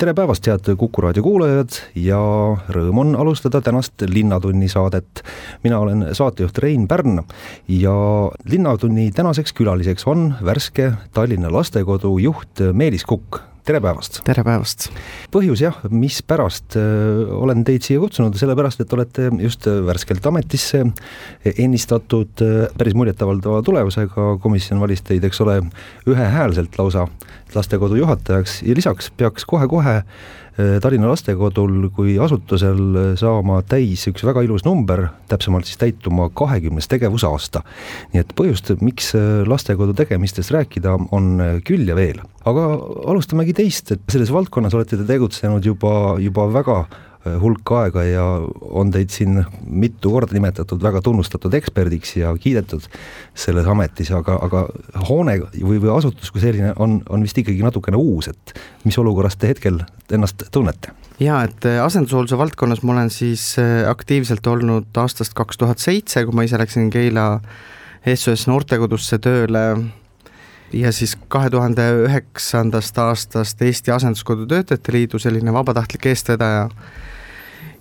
tere päevast, head Kuku raadio kuulajad ja rõõm on alustada tänast Linnatunni saadet. mina olen saatejuht Rein Pärn ja Linnatunni tänaseks külaliseks on värske Tallinna lastekodu juht Meelis Kukk tere päevast! tere päevast! põhjus jah, mispärast äh, olen teid siia kutsunud, sellepärast et olete just värskelt ametisse ennistatud äh, päris muljetavaldava tulemusega, komisjon valis teid, eks ole, ühehäälselt lausa lastekodu juhatajaks ja lisaks peaks kohe-kohe Äh, Tallinna lastekodul kui asutusel saama täis üks väga ilus number, täpsemalt siis täituma kahekümnes tegevusaasta. nii et põhjust, miks äh, lastekodu tegemistest rääkida, on äh, küll ja veel. aga alustamegi teist, et selles valdkonnas olete te tegutsenud juba, juba väga Äh, hulk aega ja on teid siin mitu korda nimetatud väga tunnustatud eksperdiks ja kiidetud selles ametis, aga, aga hoone või, või asutus kui selline on, on vist ikkagi natukene uus, et mis olukorras te hetkel ennast tunnete? jaa, et äh, asendushoolduse valdkonnas ma olen siis äh, aktiivselt olnud aastast kaks tuhat seitse, kui ma ise läksin Keila SOS noortekodusse tööle ja siis kahe tuhande üheksandast aastast Eesti Asenduskodu Töötajate Liidu selline vabatahtlik eestvedaja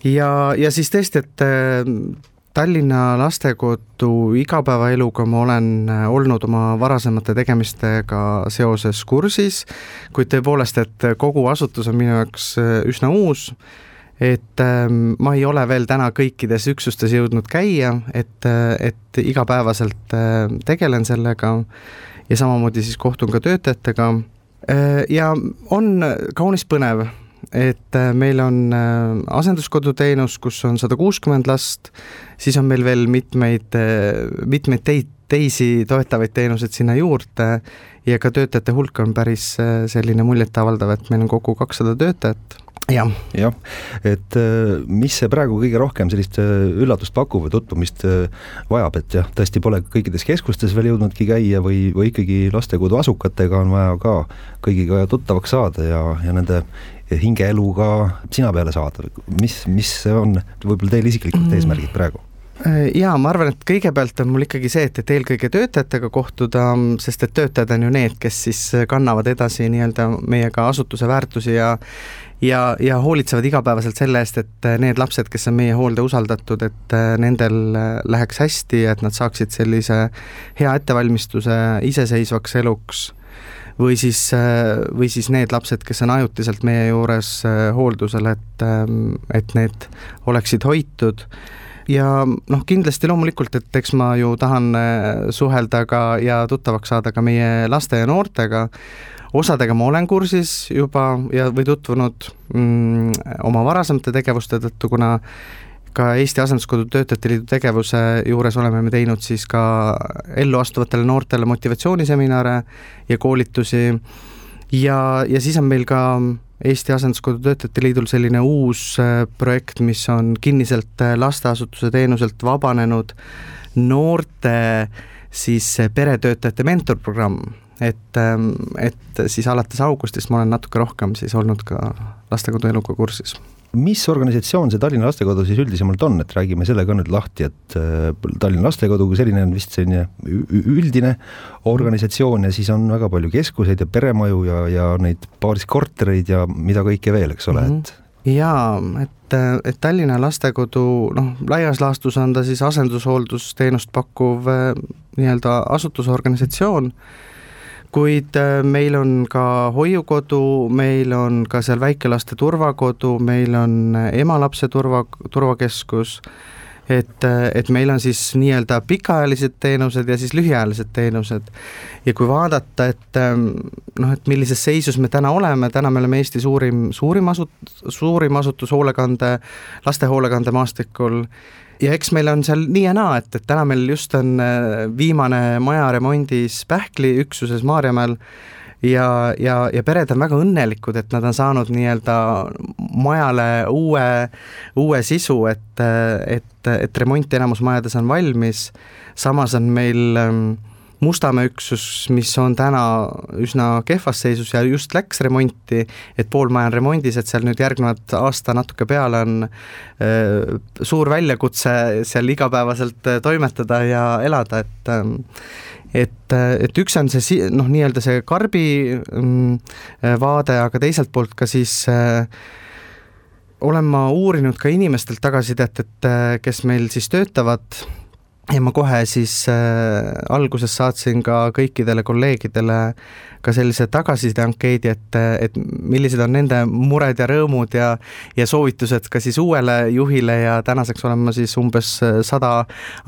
ja, ja siis tõesti, et äh, Tallinna lastekodu igapäevaeluga ma olen äh, olnud oma varasemate tegemistega seoses kursis, kuid tõepoolest, et kogu asutus on minu jaoks äh, üsna uus, et ähm, ma ei ole veel täna kõikides üksustes jõudnud käia, et, et igapäevaselt tegelen sellega ja samamoodi siis kohtun ka töötajatega. Ja on kaunis põnev et äh, meil on äh, asenduskoduteenus, kus on sada kuuskümmend last, siis on meil veel mitmeid, äh, mitmeid teid, teisi toetavaid teenuseid sinna juurde ja ka töötajate hulk on päris selline muljetavaldav, et meil on kokku kakssada töötajat jah. jah, et mis see praegu kõige rohkem sellist üllatust pakub või tutvumist vajab, et jah, tõesti pole kõikides keskustes veel jõudnudki käia või, või ikkagi lastekodu asukatega on vaja ka kõigiga tuttavaks saada ja, ja nende hingeeluga sina peale saada, mis, mis on võib-olla teil isiklikult mm. eesmärgid praegu? Äh, jaa, ma arvan, et kõigepealt on mul ikkagi see, et, et eelkõige töötajatega kohtuda, sest et töötajad on ju need, kes siis kannavad edasi nii-öelda meiega asutuse väärtusi ja ja, ja hoolitsevad igapäevaselt selle eest, et need lapsed, kes on meie hoolde usaldatud, et nendel läheks hästi ja et nad saaksid sellise hea ettevalmistuse iseseisvaks eluks või siis, äh, või siis need lapsed, kes on ajutiselt meie juures äh, hooldusel, et, ähm, et need oleksid hoitud. Ja noh, kindlasti loomulikult, et eks ma ju tahan äh, suhelda ka ja tuttavaks saada ka meie laste ja noortega, osadega ma olen kursis juba ja, või tutvunud mm, oma varasemate tegevuste tõttu, kuna ka Eesti Asenduskodu Töötajate Liidu tegevuse juures oleme me teinud siis ka elluastuvatele noortele motivatsiooniseminare ja koolitusi. Ja, ja siis on meil ka Eesti Asenduskodu Töötajate Liidul selline uus äh, projekt, mis on kinniselt äh, lasteasutuse teenuselt vabanenud noorte siis äh, peretöötajate mentorprogramm, et, ähm, et siis alates augustist ma olen natuke rohkem siis olnud ka lastekodu eluga kursis mis organisatsioon see Tallinna Lastekodu siis üldisemalt on, et räägime selle ka nüüd lahti, et äh, Tallinna Lastekodu kui selline on vist selline üldine organisatsioon ja siis on väga palju keskuseid ja peremaju ja, ja neid paaris kortereid ja mida kõike veel, eks ole mm, -hmm. et jaa, et, et Tallinna Lastekodu noh, laias laastus on ta siis asendushooldusteenust pakkuv äh, nii-öelda asutusorganisatsioon kuid äh, meil on ka hoiukodu, meil on ka seal väikelaste turvakodu, meil on äh, emalapse turva, turvakeskus, et, äh, et meil on siis nii-öelda pikaajalised teenused ja siis lühiajalised teenused. ja kui vaadata, et ähm, noh, et millises seisus me täna oleme, täna me oleme Eesti suurim, suurim asut-, suurim asutus hoolekande, lastehoolekande maastikul ja eks meil on seal nii ja naa, et, et täna meil just on äh, viimane maja remondis Pähkli üksuses Maarjamäel ja, ja, ja pered on väga õnnelikud, et nad on saanud nii-öelda majale uue, uue sisu, et, et, et remont enamus majades on valmis, samas on meil ähm, Mustamäe üksus, mis on täna üsna kehvas seisus ja just läks remonti, et pool maja on remondis, et seal nüüd järgnevad aasta natuke peale on äh, suur väljakutse seal igapäevaselt äh, toimetada ja elada, et äh, et, et üks on see noh, nii-öelda see karbi mm, vaade, aga teiselt poolt ka siis äh, olen ma uurinud ka inimestelt tagasisidet, et kes meil siis töötavad ja ma kohe siis äh, alguses saatsin ka kõikidele kolleegidele ka sellise tagasiside ankeedi, et, et millised on nende mured ja rõõmud ja ja soovitused ka siis uuele juhile ja tänaseks olen ma siis umbes sada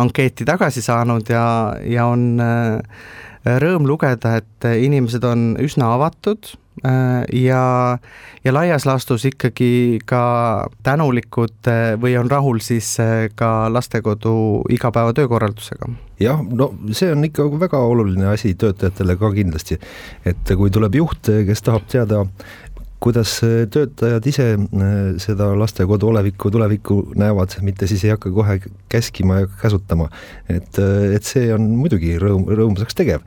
ankeeti tagasi saanud ja, ja on äh, rõõm lugeda, et inimesed on üsna avatud äh, ja, ja laias laastus ikkagi ka tänulikud äh, või on rahul siis äh, ka lastekodu igapäeva töökorraldusega jah, no see on ikka väga oluline asi töötajatele ka kindlasti, et kui tuleb juht, kes tahab teada, kuidas äh, töötajad ise äh, seda lastekodu olevikku, tulevikku näevad, mitte siis ei hakka kohe käskima ja käsutama. et, äh, et see on muidugi rõõm, rõõmsaks tegev.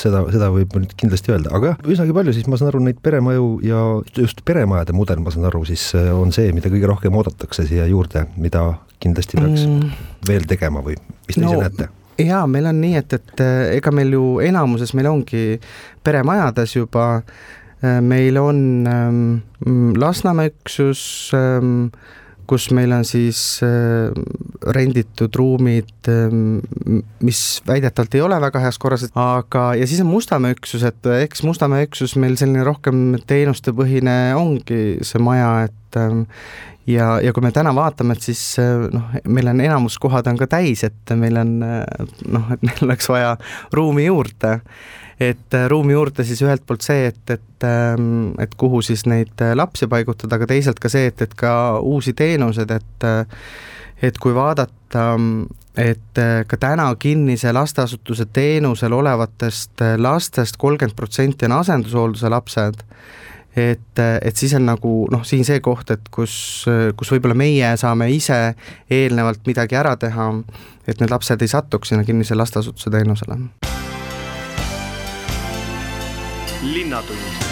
seda, seda võib nüüd kindlasti öelda, aga jah, üsnagi palju siis ma saan aru, neid peremaju ja just peremajade mudel, ma saan aru, siis on see, mida kõige rohkem oodatakse siia juurde, mida kindlasti peaks mm. veel tegema või mis te no, ise näete? jaa, meil on nii, et, et ega meil ju enamuses meil ongi peremajades juba äh, Äh, meil on ähm, Lasnamäe üksus, ähm, kus meil on siis äh, renditud ruumid, ähm, mis väidetavalt ei ole väga heas korras, aga, ja siis on Mustamäe üksus, et eks Mustamäe üksus meil selline rohkem teenustepõhine ongi see maja, et ja, ja kui me täna vaatame, et siis äh, noh, meil on enamus kohad on ka täis, et meil on noh, et meil oleks vaja ruumi juurde et äh, ruumi juurde siis ühelt poolt see, et, et, ähm, et kuhu siis neid äh, lapsi paigutada, aga teisalt ka see, et, et ka uusi teenuseid, et äh, et kui vaadata, et ka täna kinnise lasteasutuse teenusel olevatest lastest kolmkümmend protsenti on asendushoolduse lapsed, et, et siis on nagu noh, siin see koht, et kus, kus võib-olla meie saame ise eelnevalt midagi ära teha, et need lapsed ei satuks sinna kinnise lasteasutuse teenusele linnatund.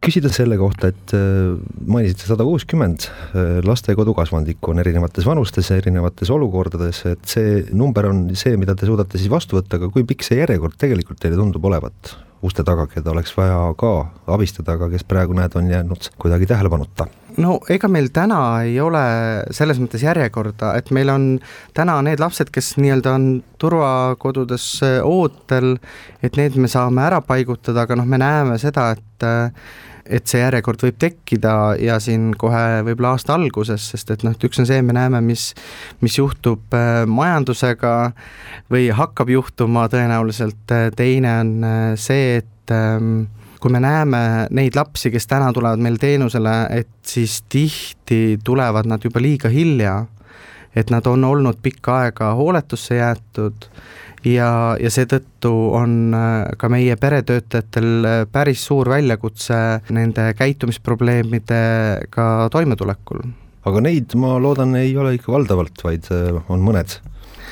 küsida selle kohta, et äh, mainisite sada kuuskümmend äh, lastekodu kasvandikku on erinevates vanustes ja erinevates olukordades, et see number on see, mida te suudate siis vastu võtta, aga kui pikk see järjekord tegelikult teile tundub olevat uste taga, keda oleks vaja ka abistada, aga kes praegu näed, on jäänud kuidagi tähelepanuta no ega meil täna ei ole selles mõttes järjekorda, et meil on täna need lapsed, kes nii-öelda on turvakodudes äh, ootel, et need me saame ära paigutada, aga noh, me näeme seda, et äh, et see järjekord võib tekkida ja siin kohe võib-olla aasta alguses, sest et noh, et üks on see, me näeme, mis, mis juhtub äh, majandusega või hakkab juhtuma tõenäoliselt, teine on see, et ähm, kui me näeme neid lapsi, kes täna tulevad meil teenusele, et siis tihti tulevad nad juba liiga hilja, et nad on olnud pikka aega hooletusse jäetud ja, ja seetõttu on äh, ka meie peretöötajatel äh, päris suur väljakutse nende käitumisprobleemidega toimetulekul. aga neid, ma loodan, ei ole ikka valdavalt, vaid äh, on mõned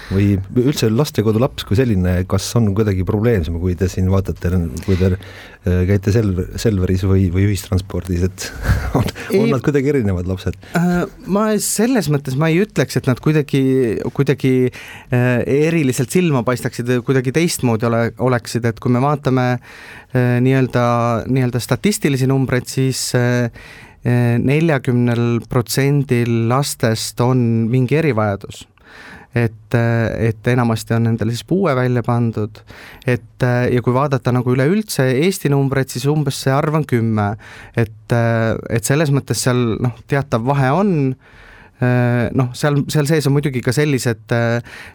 või üldse lastekodu laps kui selline, kas on kuidagi probleemsem, kui te siin vaatate, kui te äh, käite sel-, Selveris või, või ühistranspordis, et on, on nad kuidagi erinevad lapsed? Äh, ma selles mõttes ma ei ütleks, et nad kuidagi, kuidagi äh, eriliselt silma paistaksid, kuidagi teistmoodi ole, oleksid, et kui me vaatame nii-öelda, nii-öelda statistilisi numbreid, siis neljakümnel protsendil lastest on mingi erivajadus et, et enamasti on nendele siis puue välja pandud, et ja kui vaadata nagu üleüldse Eesti numbreid, siis umbes see arv on kümme. et, et selles mõttes seal noh, teatav vahe on, noh, seal, seal sees on muidugi ka sellised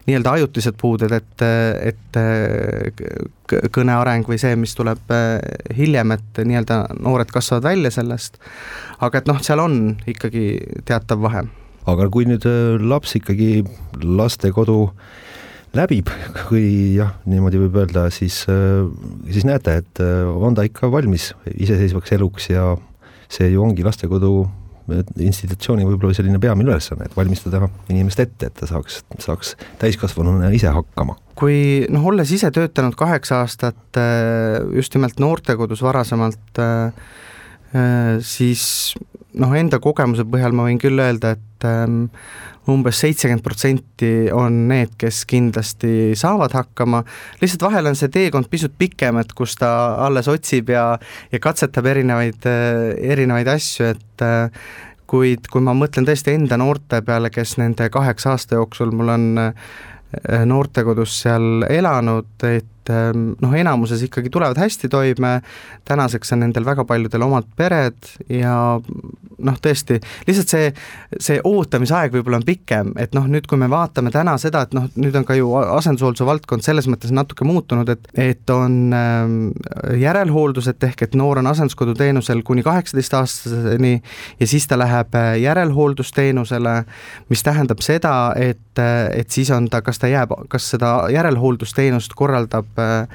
nii-öelda ajutised puuded, et, et kõneareng või see, mis tuleb hiljem, et nii-öelda noored kasvavad välja sellest, aga et noh, seal on ikkagi teatav vahe aga kui nüüd äh, laps ikkagi lastekodu läbib, kui jah, niimoodi võib öelda, siis, siis näete, et on ta ikka valmis iseseisvaks eluks ja see ju ongi lastekodu institutsiooni võib-olla selline peamine ülesanne, et valmistada inimest ette, et ta saaks, saaks täiskasvanuna ise hakkama. kui noh, olles ise töötanud kaheksa aastat just nimelt noortekodus varasemalt, siis noh, enda kogemuse põhjal ma võin küll öelda, et ähm, umbes seitsekümmend protsenti on need, kes kindlasti saavad hakkama, lihtsalt vahel on see teekond pisut pikem, et kus ta alles otsib ja, ja katsetab erinevaid, äh, erinevaid asju, et äh, kuid kui ma mõtlen tõesti enda noorte peale, kes nende kaheksa aasta jooksul mul on äh, noortekodus seal elanud, et ähm, noh, enamuses ikkagi tulevad hästi toime, tänaseks on nendel väga paljudel omad pered ja noh, tõesti, lihtsalt see, see ootamisaeg võib-olla on pikem, et noh, nüüd kui me vaatame täna seda, et noh, nüüd on ka ju asendushoolduse valdkond selles mõttes natuke muutunud, et et on ähm, järelhooldused, ehk et noor on asenduskoduteenusel kuni kaheksateistaastaseni ja siis ta läheb äh, järelhooldusteenusele, mis tähendab seda, et, äh, et siis on ta, kas ta jääb, kas seda järelhooldusteenust korraldab Äh,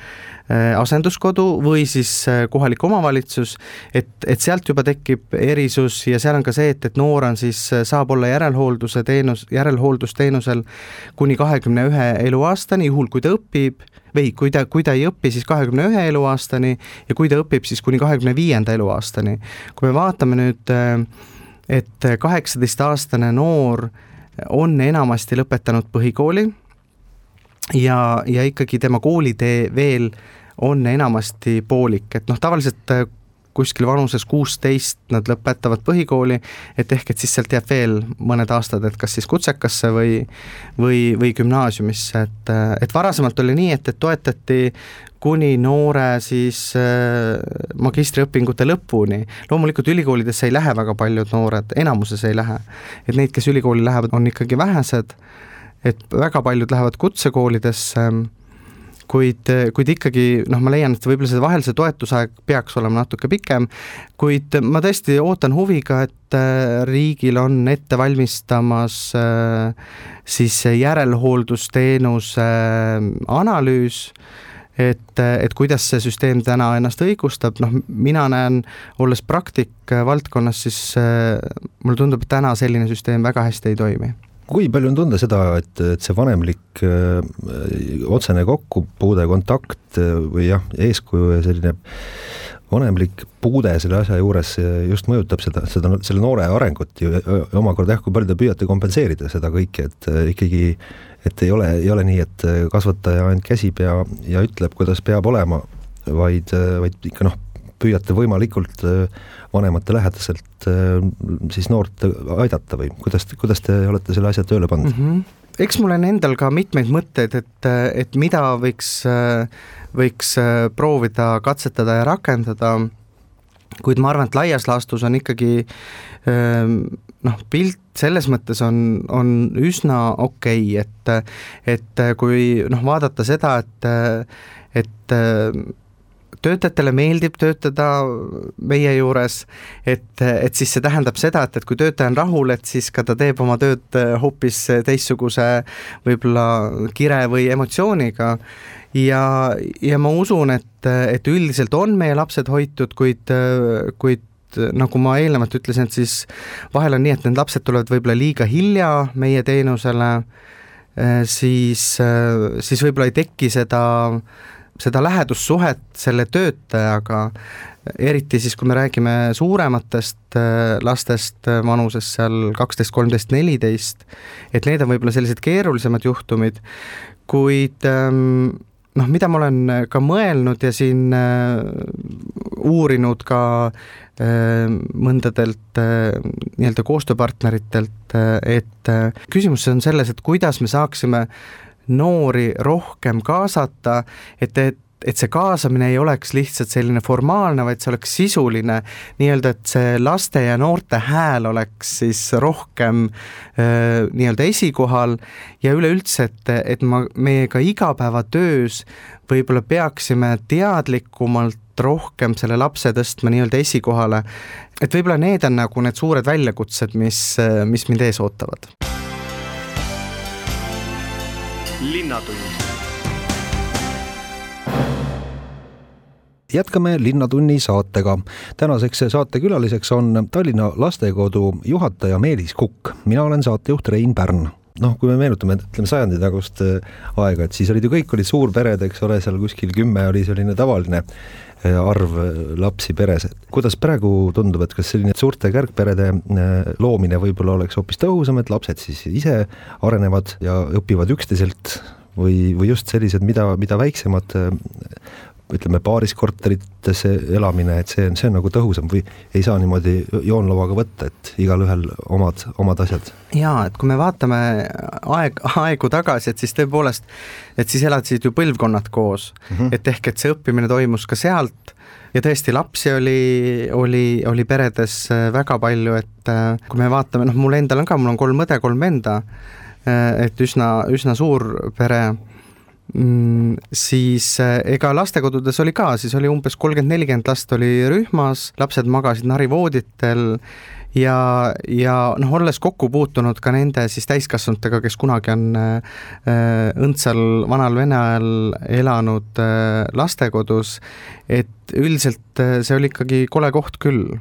asenduskodu või siis äh, kohalik omavalitsus, et, et sealt juba tekib erisus ja seal on ka see, et, et noor on siis, saab olla järelhoolduse teenus, järelhooldusteenusel kuni kahekümne ühe eluaastani, juhul kui ta õpib, või kui ta, kui ta ei õpi, siis kahekümne ühe eluaastani ja kui ta õpib, siis kuni kahekümne viienda eluaastani. kui me vaatame nüüd, et kaheksateistaastane noor on enamasti lõpetanud põhikooli ja, ja ikkagi tema koolitee veel on enamasti poolik, et noh, tavaliselt äh, kuskil vanuses kuusteist nad lõpetavad põhikooli, et ehk et siis sealt jääb veel mõned aastad, et kas siis kutsekasse või või, või gümnaasiumisse, et, äh, et varasemalt oli nii, et, et toetati kuni noore siis äh, magistriõpingute lõpuni. loomulikult ülikoolidesse ei lähe väga paljud noored, enamuses ei lähe. et neid, kes ülikooli lähevad, on ikkagi vähesed et väga paljud lähevad kutsekoolidesse, kuid, kuid ikkagi noh, ma leian, et võib-olla see vahel see toetusaeg peaks olema natuke pikem, kuid ma tõesti ootan huviga, et äh, riigil on ette valmistamas äh, siis järelhooldusteenuse äh, analüüs, et, et kuidas see süsteem täna ennast õigustab, noh, mina näen, olles praktik valdkonnas, siis mulle tundub, et täna selline süsteem väga hästi ei toimi kui palju on tunda seda, et, et see vanemlik öö, äh, otsene kokkupuude, kontakt äh, või jah, eeskuju ja selline vanemlik puude selle asja juures just mõjutab seda, seda, selle noore arengut ju omakorda jah, kui palju te püüate kompenseerida seda kõike, et äh, ikkagi, et ei ole, ei ole nii, et kasvataja ainult käsib ja, ja ütleb, kuidas peab olema, vaid, vaid ikka noh, püüate võimalikult vanemate lähedaselt siis noort aidata või kuidas, kuidas te olete selle asja tööle pannud mm? -hmm eks mul on endal ka mitmeid mõtteid, et, et mida võiks, võiks proovida katsetada ja rakendada, kuid ma arvan, et laias laastus on ikkagi noh, pilt selles mõttes on, on üsna okei okay,, et, et kui noh, vaadata seda, et, et töötajatele meeldib töötada meie juures, et, et siis see tähendab seda, et, et kui töötaja on rahul, et siis ka ta teeb oma tööd hoopis teistsuguse võib-olla kire või emotsiooniga. Ja, ja ma usun, et, et üldiselt on meie lapsed hoitud, kuid, kuid nagu ma eelnevalt ütlesin, et siis vahel on nii, et need lapsed tulevad võib-olla liiga hilja meie teenusele, siis, siis võib-olla ei teki seda seda lähedussuhet selle töötajaga, eriti siis, kui me räägime suurematest äh, lastest äh, vanuses seal kaksteist, kolmteist, neliteist, et need on võib-olla sellised keerulisemad juhtumid, kuid ähm, noh, mida ma olen ka mõelnud ja siin äh, uurinud ka mõndadelt nii-öelda koostööpartneritelt et küsimus on selles, et kuidas me saaksime noori rohkem kaasata, et, et et see kaasamine ei oleks lihtsalt selline formaalne, vaid see oleks sisuline, nii-öelda, et see laste ja noorte hääl oleks siis rohkem äh, nii-öelda esikohal ja üleüldse, et, et ma, meie ka igapäevatöös võib-olla peaksime teadlikumalt rohkem selle lapse tõstma nii-öelda esikohale, et võib-olla need on nagu need suured väljakutsed, mis, mis mind ees ootavad linnatund jätkame Linnatunni saatega. tänaseks saatekülaliseks on Tallinna lastekodu juhataja Meelis Kukk. mina olen saatejuht Rein Pärn noh, kui me meenutame, ütleme sajandi tagust äh, aega, et siis olid ju kõik olid suurpered, eks ole, seal kuskil kümme oli selline tavaline arv äh, lapsi peres. kuidas praegu tundub, et kas selline suurte kärgperede loomine võib-olla oleks hoopis tõhusam, et lapsed siis ise arenevad ja õpivad üksteiselt või, või just sellised, mida, mida väiksemad ütleme, paaris korterites elamine, et see on, see on nagu tõhusam või ei saa niimoodi joonlauaga võtta, et igalühel omad, omad asjad? jaa, et kui me vaatame aeg, aegu tagasi, et siis tõepoolest, et siis elasid ju põlvkonnad koos mm, -hmm. et ehk et see õppimine toimus ka sealt ja tõesti, lapsi oli, oli, oli peredes väga palju, et kui me vaatame, noh, mul endal on ka, mul on kolm õde, kolm venda, et üsna, üsna suur pere Mm, siis eh, ega lastekodudes oli ka, siis oli umbes kolmkümmend, nelikümmend last oli rühmas, lapsed magasid narivooditel ja, ja noh, olles kokku puutunud ka nende siis täiskasvanutega, kes kunagi on äh, õndsal vanal Vene ajal elanud äh, lastekodus, et üldiselt see oli ikkagi kole koht küll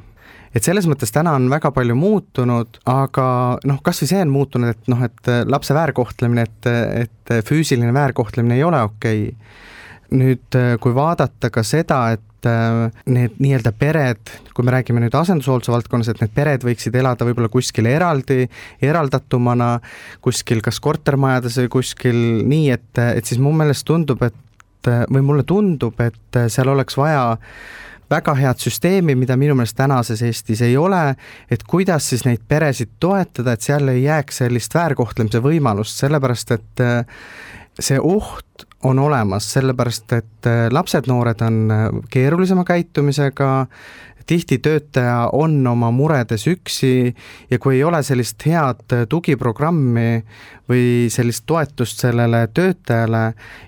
et selles mõttes täna on väga palju muutunud, aga noh, kas või see on muutunud, et noh, et lapse väärkohtlemine, et, et füüsiline väärkohtlemine ei ole okei okay. nüüd, kui vaadata ka seda, et need nii-öelda pered, kui me räägime nüüd asendushoolduse valdkonnas, et need pered võiksid elada võib-olla kuskil eraldi, eraldatumana, kuskil kas kortermajades või kuskil nii, et, et siis mu meelest tundub, et või mulle tundub, et seal oleks vaja väga head süsteemi, mida minu meelest tänases Eestis ei ole, et kuidas siis neid peresid toetada, et seal ei jääks sellist väärkohtlemise võimalust, sellepärast et äh, see oht on olemas, sellepärast et äh, lapsed-noored on äh, keerulisema käitumisega, tihti töötaja on oma muredes üksi ja kui ei ole sellist head tugiprogrammi või sellist toetust sellele töötajale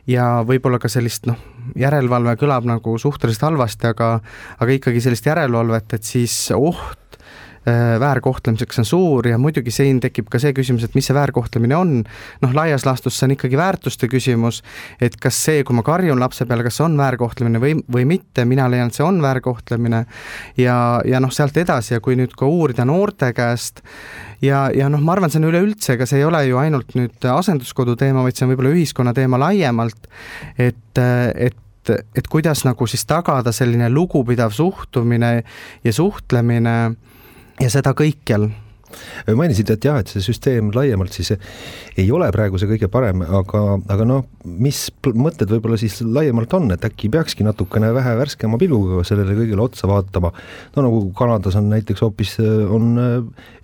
ja võib-olla ka sellist noh, järelevalve kõlab nagu suhteliselt halvasti, aga aga ikkagi sellist järelevalvet, et siis oht väärkohtlemiseks on suur ja muidugi siin tekib ka see küsimus, et mis see väärkohtlemine on. noh, laias laastus see on ikkagi väärtuste küsimus, et kas see, kui ma karjun lapse peale, kas see on väärkohtlemine või, või mitte, mina leian, et see on väärkohtlemine. ja, ja noh, sealt edasi ja kui nüüd ka uurida noorte käest ja, ja noh, ma arvan, see on üleüldse, ega see ei ole ju ainult nüüd asenduskodu teema, vaid see on võib-olla ühiskonna teema laiemalt, et, et et kuidas nagu siis tagada selline lugupidav suhtumine ja suhtlemine ja seda kõikjal mainisid, et jah, et see süsteem laiemalt siis ei ole praegu see kõige parem, aga, aga noh, mis mõtted võib-olla siis laiemalt on, et äkki peakski natukene vähe värskema pilguga sellele kõigele otsa vaatama. no nagu Kanadas on näiteks hoopis, on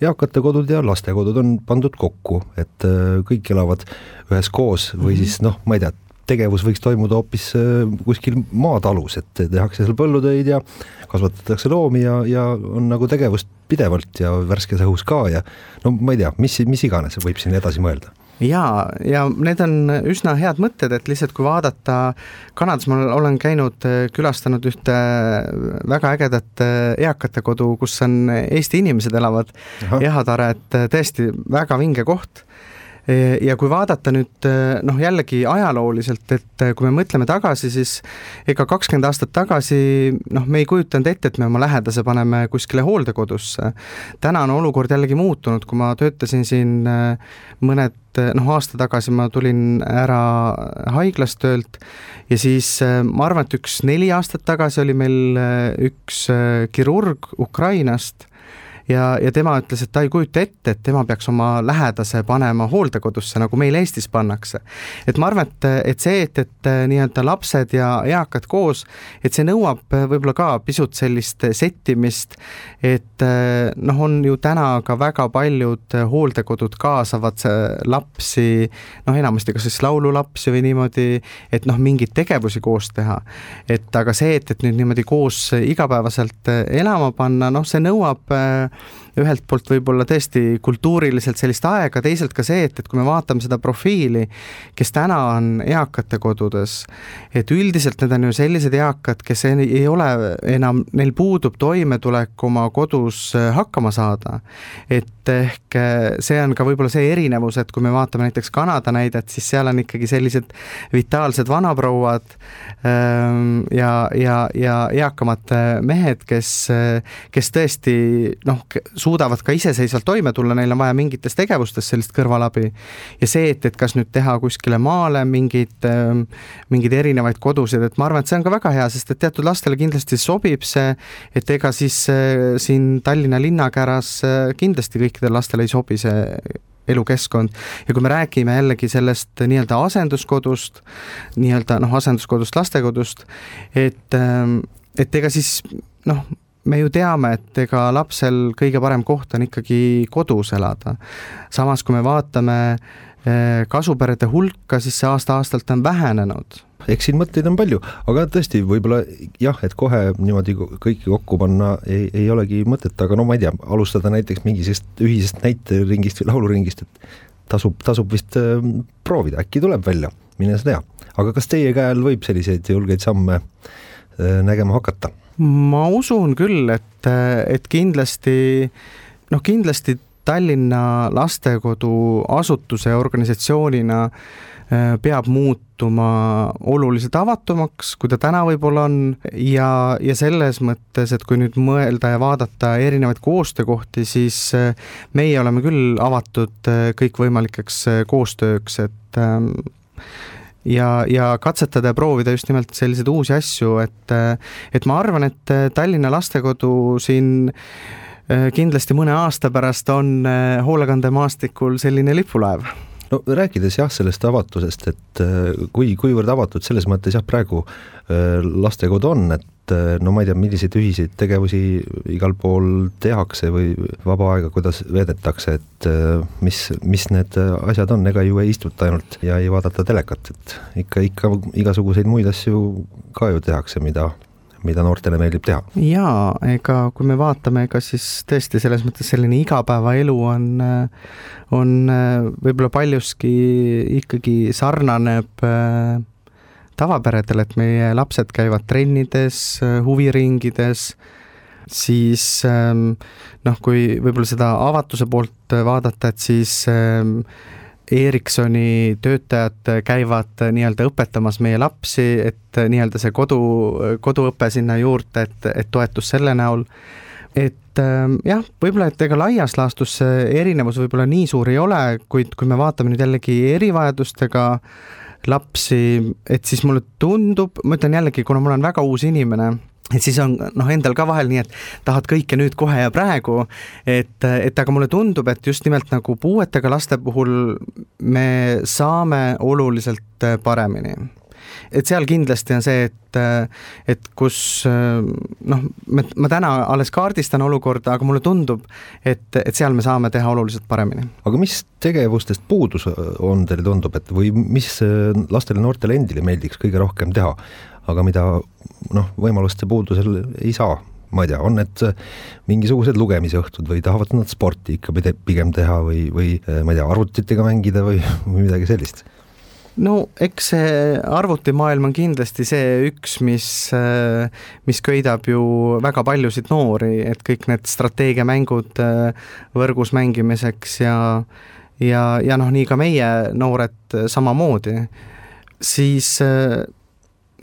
eakate kodud ja lastekodud on pandud kokku, et äh, kõik elavad üheskoos või -hmm. siis noh, ma ei tea, tegevus võiks toimuda hoopis äh, kuskil maatalus, et tehakse seal põllutöid ja kasvatatakse loomi ja, ja on nagu tegevust pidevalt ja värskes õhus ka ja no ma ei tea, mis, mis iganes võib siin edasi mõelda. Jaa, ja need on üsna head mõtted, et lihtsalt kui vaadata, Kanadas ma olen käinud, külastanud ühte väga ägedat eakate kodu, kus on Eesti inimesed elavad, Ehatare, et tõesti väga vinge koht ja kui vaadata nüüd noh, jällegi ajalooliselt, et kui me mõtleme tagasi, siis ega kakskümmend aastat tagasi noh, me ei kujutanud ette, et me oma lähedase paneme kuskile hooldekodusse. täna on olukord jällegi muutunud, kui ma töötasin siin mõned noh, aasta tagasi ma tulin ära haiglast töölt ja siis ma arvan, et üks neli aastat tagasi oli meil üks kirurg Ukrainast ja, ja tema ütles, et ta ei kujuta ette, et tema peaks oma lähedase panema hooldekodusse, nagu meil Eestis pannakse. et ma arvan, et, et see, et, et nii-öelda lapsed ja eakad koos, et see nõuab võib-olla ka pisut sellist settimist, et noh, on ju täna ka väga paljud hooldekodud kaasavad lapsi, noh, enamasti kas siis laululapsi või niimoodi, et noh, mingeid tegevusi koos teha. et aga see, et, et nüüd niimoodi koos igapäevaselt elama panna, noh, see nõuab äh, ühelt poolt võib-olla tõesti kultuuriliselt sellist aega, teisalt ka see, et, et kui me vaatame seda profiili, kes täna on eakate kodudes, et üldiselt need on ju sellised eakad, kes ei, ole enam, neil puudub toimetulek oma kodus äh, hakkama saada. et ehk äh, see on ka võib-olla see erinevus, et kui me vaatame näiteks Kanada näidet, siis seal on ikkagi sellised vitaalsed vanaprouad ähm, ja, ja, ja eakamad mehed, kes, kes tõesti noh, suudavad ka iseseisvalt toime tulla, neil on vaja mingites tegevustes sellist kõrvalabi. ja see, et, et kas nüüd teha kuskile maale mingeid, ähm, mingeid erinevaid kodusid, et ma arvan, et see on ka väga hea, sest et teatud lastele kindlasti sobib see, et ega siis äh, siin Tallinna linnakäras äh, kindlasti kõikidele lastele ei sobi see elukeskkond ja kui me räägime jällegi sellest nii-öelda asenduskodust, nii-öelda noh, asenduskodust, lastekodust, et, ähm, et ega siis noh, me ju teame, et ega lapsel kõige parem koht on ikkagi kodus elada. samas, kui me vaatame eh, kasuperede hulka, siis see aasta-aastalt on vähenenud eks siin mõtteid on palju, aga tõesti, võib-olla jah, et kohe niimoodi kõiki kokku panna ei, ei olegi mõtet, aga no ma ei tea, alustada näiteks mingisugust ühisest näiteringist või lauluringist, et tasub, tasub vist äh, proovida, äkki tuleb välja, mine sa tea. aga kas teie käe all võib selliseid julgeid samme äh, nägema hakata? Ma usun küll, et, et kindlasti noh, kindlasti Tallinna lastekodu asutuse organisatsioonina äh, peab muutuma oluliselt avatumaks, kui ta täna võib-olla on ja, ja selles mõttes, et kui nüüd mõelda ja vaadata erinevaid koostöökohti, siis äh, meie oleme küll avatud äh, kõikvõimalikeks koostööks, et ähm, ja, ja katsetada ja proovida just nimelt selliseid uusi asju, et, et ma arvan, et Tallinna lastekodu siin äh, kindlasti mõne aasta pärast on äh, hoolekandemaastikul selline lipulaev no rääkides jah, sellest avatusest, et äh, kui, kuivõrd avatud selles mõttes jah, praegu lastekodu on, et eh, no ma ei tea, milliseid ühiseid tegevusi igal pool tehakse või vaba aega, kuidas veedetakse, et mis, mis need asjad on, ega ju ei istuta ainult ja ei vaadata telekat, et ikka, ikka igasuguseid muid asju ka ju tehakse, mida mida noortele meeldib teha. jaa, ega kui me vaatame, ega siis tõesti selles mõttes selline igapäevaelu on, on võib-olla paljuski ikkagi sarnaneb äh, tavaperedel, et meie lapsed käivad trennides, huviringides, siis ähm, noh, kui võib-olla seda avatuse poolt vaadata, et siis ähm, Ericssoni töötajad käivad nii-öelda õpetamas meie lapsi, et nii-öelda see kodu, koduõpe sinna juurde, et, et toetus selle näol. Et ähm, jah, võib-olla, et ega laias laastus see erinevus võib-olla nii suur ei ole, kuid kui me vaatame nüüd jällegi erivajadustega lapsi, et siis mulle tundub, ma ütlen jällegi, kuna ma olen väga uus inimene, et siis on noh, endal ka vahel nii, et tahad kõike nüüd kohe ja praegu, et, et aga mulle tundub, et just nimelt nagu puuetega laste puhul me saame oluliselt paremini. Et seal kindlasti on see, et, et kus noh, ma täna alles kaardistan olukorda, aga mulle tundub, et, et seal me saame teha oluliselt paremini. aga mis tegevustest puudus on, teile tundub, et või mis lastele-noortele endile meeldiks kõige rohkem teha, aga mida noh, võimaluste puudusel ei saa. Ma ei tea, on need mingisugused lugemisõhtud või tahavad nad sporti ikka pigem teha või, või ma ei tea, arvutitega mängida või, või midagi sellist? No eks see arvutimaailm on kindlasti see üks, mis, mis köidab ju väga paljusid noori, et kõik need strateegiamängud äh, võrgus mängimiseks ja ja, ja noh, nii ka meie noored samamoodi, siis äh,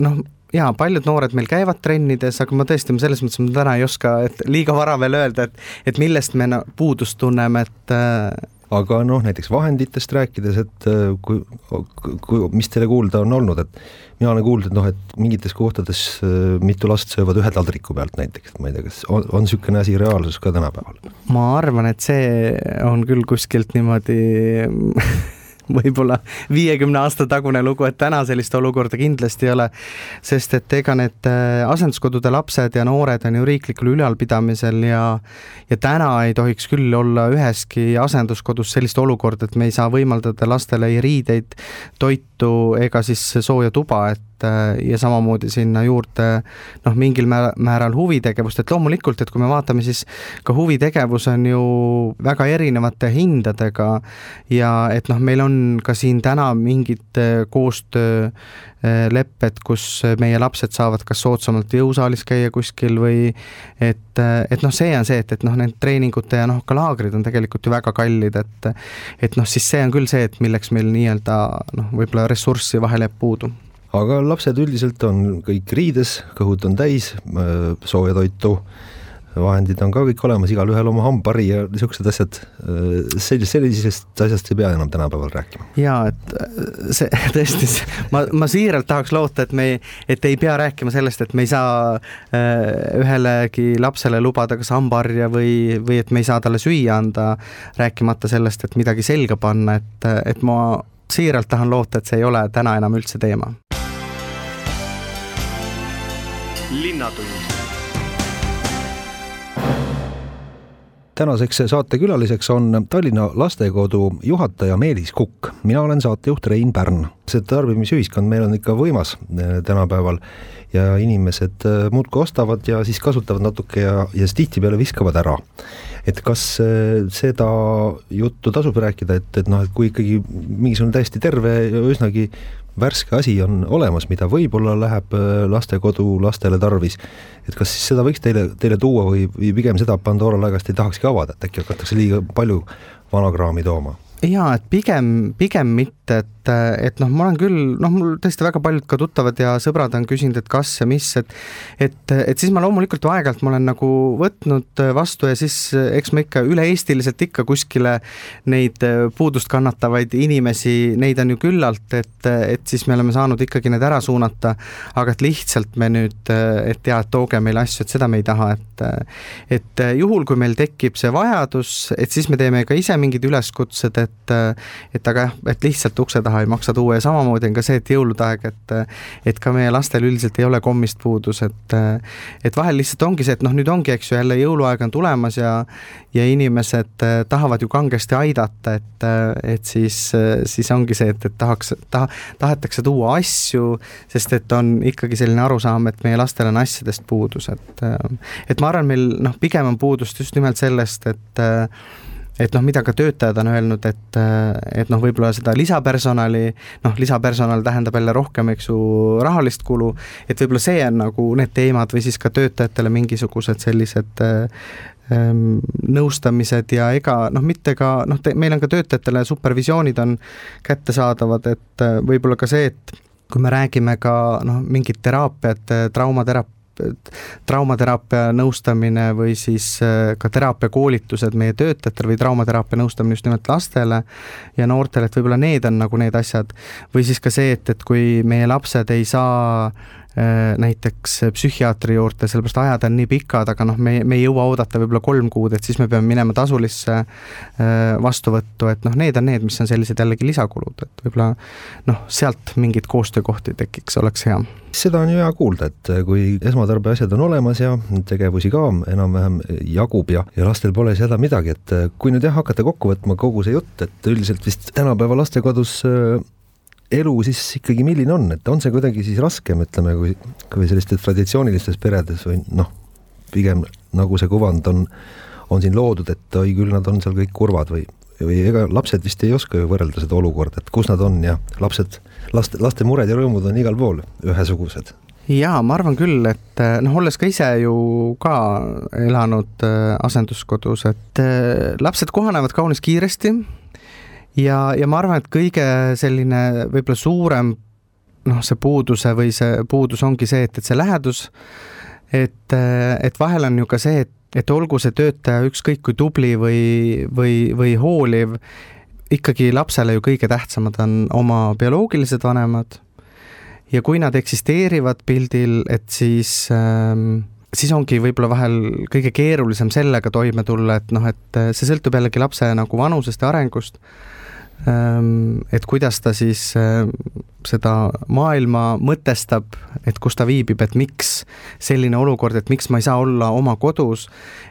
noh, jaa, paljud noored meil käivad trennides, aga ma tõesti, ma selles mõttes ma täna ei oska, et liiga vara veel öelda, et et millest me puudust tunneme, et äh, aga noh, näiteks vahenditest rääkides, et äh, kui, kui, mis teile kuulda on olnud, et mina olen kuulnud, et noh, et mingites kohtades äh, mitu last söövad ühe taldriku pealt näiteks, ma ei tea, kas on, on niisugune asi reaalsus ka tänapäeval? ma arvan, et see on küll kuskilt niimoodi võib-olla viiekümne aasta tagune lugu, et täna sellist olukorda kindlasti ei ole, sest et ega need äh, asenduskodude lapsed ja noored on ju riiklikul ülalpidamisel ja ja täna ei tohiks küll olla üheski asenduskodus sellist olukorda, et me ei saa võimaldada lastele ei riideid, toitu ega siis sooja tuba, et et ja samamoodi sinna juurde noh, mingil määral huvitegevust, et loomulikult, et kui me vaatame, siis ka huvitegevus on ju väga erinevate hindadega ja et noh, meil on ka siin täna mingid koostöö lepped, kus meie lapsed saavad kas soodsamalt jõusaalis käia kuskil või et, et noh, see on see, et, et noh, need treeningute ja noh, ka laagrid on tegelikult ju väga kallid, et et noh, siis see on küll see, et milleks meil nii-öelda noh, võib-olla ressurssi vahel jääb puudu aga lapsed üldiselt on kõik riides, kõhud on täis, sooja toitu vahendid on ka kõik olemas, igalühel oma hambari ja niisugused asjad, sellist, sellisest asjast ei pea enam tänapäeval rääkima. jaa, et äh, see tõesti, ma, ma siiralt tahaks loota, et me, et ei pea rääkima sellest, et me ei saa äh, ühelegi lapsele lubada kas hambaharja või, või et me ei saa talle süüa anda, rääkimata sellest, et midagi selga panna, et, et ma siiralt tahan loota, et see ei ole täna enam üldse teema. Linnatund tänaseks saatekülaliseks on Tallinna lastekodu juhataja Meelis Kukk. mina olen saatejuht Rein Pärn. see tarbimisühiskond meil on ikka võimas eh, tänapäeval ja inimesed eh, muudkui ostavad ja siis kasutavad natuke ja, ja siis tihtipeale viskavad ära. et kas eh, seda juttu tasub rääkida, et, et noh, et kui ikkagi mingisugune täiesti terve ja üsnagi värske asi on olemas, mida võib-olla läheb äh, lastekodu lastele tarvis, et kas siis seda võiks teile, teile tuua või, või pigem seda Pandora laegast ei tahakski avada, et äkki hakatakse liiga palju vanakraami tooma? jaa, et pigem, pigem mitte, et, et noh, ma olen küll, noh, mul tõesti väga paljud ka tuttavad ja sõbrad on küsinud, et kas ja mis, et et, et siis ma loomulikult aeg-ajalt ma olen nagu võtnud vastu ja siis eks ma ikka üle-eestiliselt ikka kuskile neid puudust kannatavaid inimesi, neid on ju küllalt, et, et siis me oleme saanud ikkagi need ära suunata, aga et lihtsalt me nüüd, et jaa, et tooge meile asju, et seda me ei taha, et et juhul, kui meil tekib see vajadus, et siis me teeme ka ise mingid üleskutsed, et et, et aga jah, et lihtsalt ukse taha ei maksa tuua. Ja samamoodi on ka see, et jõulude aeg, et et ka meie lastel üldiselt ei ole kommist puudus, et et vahel lihtsalt ongi see, et noh, nüüd ongi, eks ju, jälle jõuluaeg on tulemas ja ja inimesed tahavad ju kangesti aidata, et, et siis, siis ongi see, et, et tahaks, taha, tahetakse tuua asju, sest et on ikkagi selline arusaam, et meie lastel on asjadest puudus, et et ma arvan, meil noh, pigem on puudust just nimelt sellest, et et noh, mida ka töötajad on öelnud, et, et noh, võib-olla seda lisapersonali, noh, lisapersonal tähendab jälle rohkem, eks ju, rahalist kulu, et võib-olla see on nagu need teemad või siis ka töötajatele mingisugused sellised ähm, nõustamised ja ega noh, mitte ka noh, meil on ka töötajatele supervisioonid on kättesaadavad, et äh, võib-olla ka see, et kui me räägime ka noh, mingit teraapiat, traumateraap-, traumateraapia nõustamine või siis äh, ka teraapiakoolitused meie töötajatele või traumateraapia nõustamine just nimelt lastele ja noortele, et võib-olla need on nagu need asjad. või siis ka see, et, et kui meie lapsed ei saa näiteks psühhiaatri juurde, sellepärast ajad on nii pikad, aga noh, me, me ei jõua oodata võib-olla kolm kuud, et siis me peame minema tasulisse äh, vastuvõttu, et noh, need on need, mis on sellised jällegi lisakulud, et võib-olla noh, sealt mingeid koostöökohti tekiks, oleks hea. Seda on ju hea kuulda, et kui esmatarbeasjad on olemas ja tegevusi ka enam-vähem jagub ja, ja lastel pole siis häda midagi, et kui nüüd jah, hakata kokku võtma kogu see jutt, et üldiselt vist tänapäeva lastekodus elu siis ikkagi milline on, et on see kuidagi siis raskem, ütleme, kui, kui sellistes traditsioonilistes peredes või noh, pigem nagu see kuvand on, on siin loodud, et oi küll, nad on seal kõik kurvad või, või ega lapsed vist ei oska ju võrrelda seda olukorda, et kus nad on ja lapsed, laste, laste mured ja rõõmud on igal pool ühesugused. Jaa, ma arvan küll, et noh, olles ka ise ju ka elanud äh, asenduskodus, et äh, lapsed kohanevad kaunis kiiresti ja, ja ma arvan, et kõige selline võib-olla suurem noh, see puuduse või see puudus ongi see, et, et see lähedus, et, et vahel on ju ka see, et, et olgu see töötaja ükskõik kui tubli või, või, või hooliv, ikkagi lapsele ju kõige tähtsamad on oma bioloogilised vanemad. Ja kui nad eksisteerivad pildil, et siis ähm, siis ongi võib-olla vahel kõige keerulisem sellega toime tulla, et noh, et see sõltub jällegi lapse nagu vanusest ja arengust et kuidas ta siis ehm, seda maailma mõtestab, et kus ta viibib, et miks selline olukord, et miks ma ei saa olla oma kodus,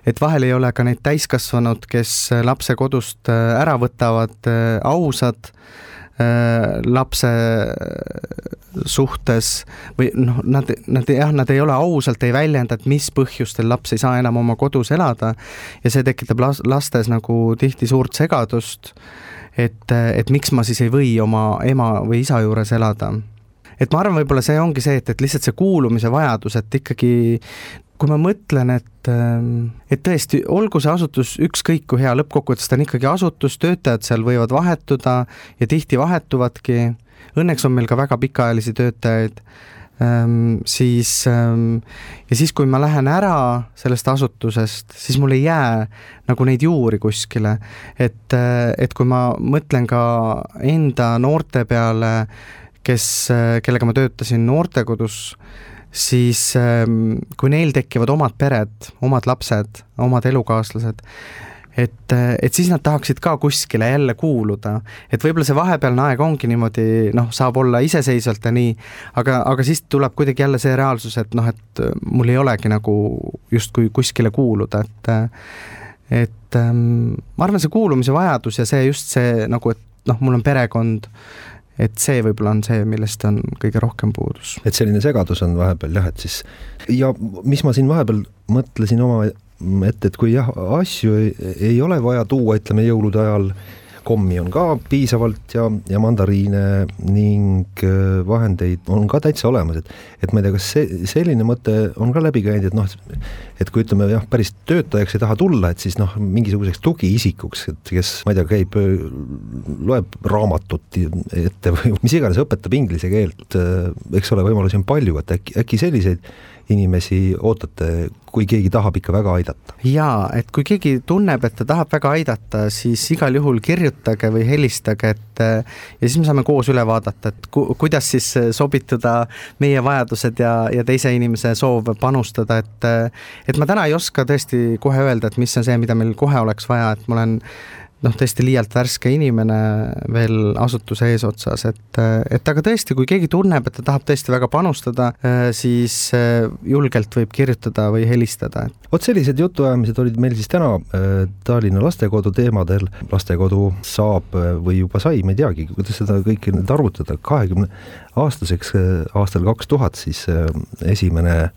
et vahel ei ole ka neid täiskasvanud, kes lapse kodust äh, ära võtavad, äh, ausad, lapse suhtes või noh, nad, nad jah, nad ei ole ausalt, ei väljenda, et mis põhjustel laps ei saa enam oma kodus elada ja see tekitab las-, lastes nagu tihti suurt segadust, et, et miks ma siis ei või oma ema või isa juures elada. et ma arvan, võib-olla see ongi see, et, et lihtsalt see kuulumise vajadus, et ikkagi kui ma mõtlen, et, et tõesti, olgu see asutus ükskõik kui hea, lõppkokkuvõttes ta on ikkagi asutus, töötajad seal võivad vahetuda ja tihti vahetuvadki õnneks on meil ka väga pikaajalisi töötajaid siis ähm, ja siis, kui ma lähen ära sellest asutusest, siis mul ei jää nagu neid juuri kuskile. et, et kui ma mõtlen ka enda noorte peale, kes, kellega ma töötasin noortekodus, siis ähm, kui neil tekivad omad pered, omad lapsed, omad elukaaslased, et, et siis nad tahaksid ka kuskile jälle kuuluda, et võib-olla see vahepealne aeg ongi niimoodi, noh, saab olla iseseisvalt ja nii, aga, aga siis tuleb kuidagi jälle see reaalsus, et noh, et mul ei olegi nagu justkui kuskile kuuluda, et et ähm, ma arvan, see kuulumise vajadus ja see just see nagu, et noh, mul on perekond, et see võib-olla on see, millest on kõige rohkem puudus. et selline segadus on vahepeal jah, et siis ja mis ma siin vahepeal mõtlesin oma et, et kui jah, asju ei, ei ole vaja tuua, ütleme jõulude ajal, kommi on ka piisavalt ja, ja mandariine ning äh, vahendeid on ka täitsa olemas, et et ma ei tea, kas see, selline mõte on ka läbi käinud, et noh, et kui ütleme jah, päris töötajaks ei taha tulla, et siis noh, mingisuguseks tugiisikuks, et kes, ma ei tea, käib, loeb raamatut ette või mis iganes, õpetab inglise keelt, äh, eks ole, võimalusi on palju, et äkki, äkki selliseid inimesi ootate, kui keegi tahab ikka väga aidata? jaa, et kui keegi tunneb, et ta tahab väga aidata, siis igal juhul kirjutage või helistage, et ja siis me saame koos üle vaadata, et ku, kuidas siis sobituda meie vajadused ja, ja teise inimese soov panustada, et et ma täna ei oska tõesti kohe öelda, et mis on see, mida meil kohe oleks vaja, et ma olen noh, tõesti liialt värske inimene veel asutuse eesotsas, et, et aga tõesti, kui keegi tunneb, et ta tahab tõesti väga panustada, siis julgelt võib kirjutada või helistada. vot sellised jutuajamised olid meil siis täna Tallinna lastekodu teemadel. lastekodu saab või juba sai, ma ei teagi, kuidas seda kõike nüüd arvutada, kahekümne aastaseks aastal kaks tuhat siis esimene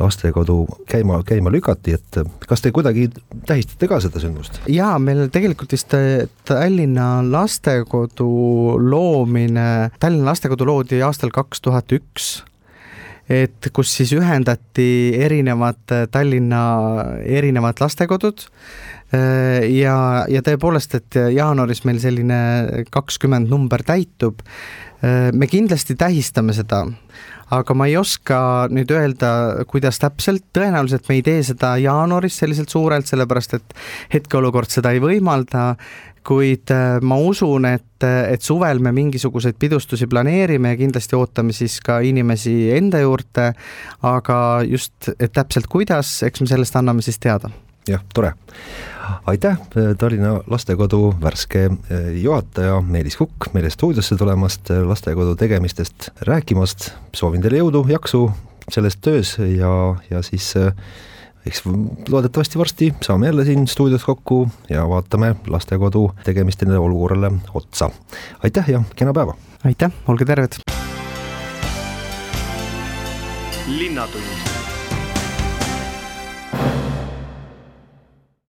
lastekodu käima, käima lükati, et kas te kuidagi tähistate ka seda sündmust? jaa, meil tegelikult vist äh, Tallinna lastekodu loomine, Tallinna lastekodu loodi aastal kaks tuhat üks et kus siis ühendati erinevad äh, Tallinna erinevad lastekodud äh, ja, ja tõepoolest, et jaanuaris meil selline kakskümmend number täitub. me kindlasti tähistame seda, aga ma ei oska nüüd öelda, kuidas täpselt, tõenäoliselt me ei tee seda jaanuaris selliselt suurelt, sellepärast et hetkeolukord seda ei võimalda, kuid äh, ma usun, et, et suvel me mingisuguseid pidustusi planeerime ja kindlasti ootame siis ka inimesi enda juurde, aga just, et täpselt kuidas, eks me sellest anname siis teada. Jah, tore aitäh, Tallinna lastekodu värske eh, juhataja Meelis Kukk meile stuudiosse tulemast, eh, lastekodu tegemistest rääkimast, soovin teile jõudu, jaksu selles töös ja, ja siis eh, eks loodetavasti varsti saame jälle siin stuudios kokku ja vaatame lastekodu tegemistele ja olukorrale otsa. aitäh ja kena päeva! aitäh, olge terved! linnatund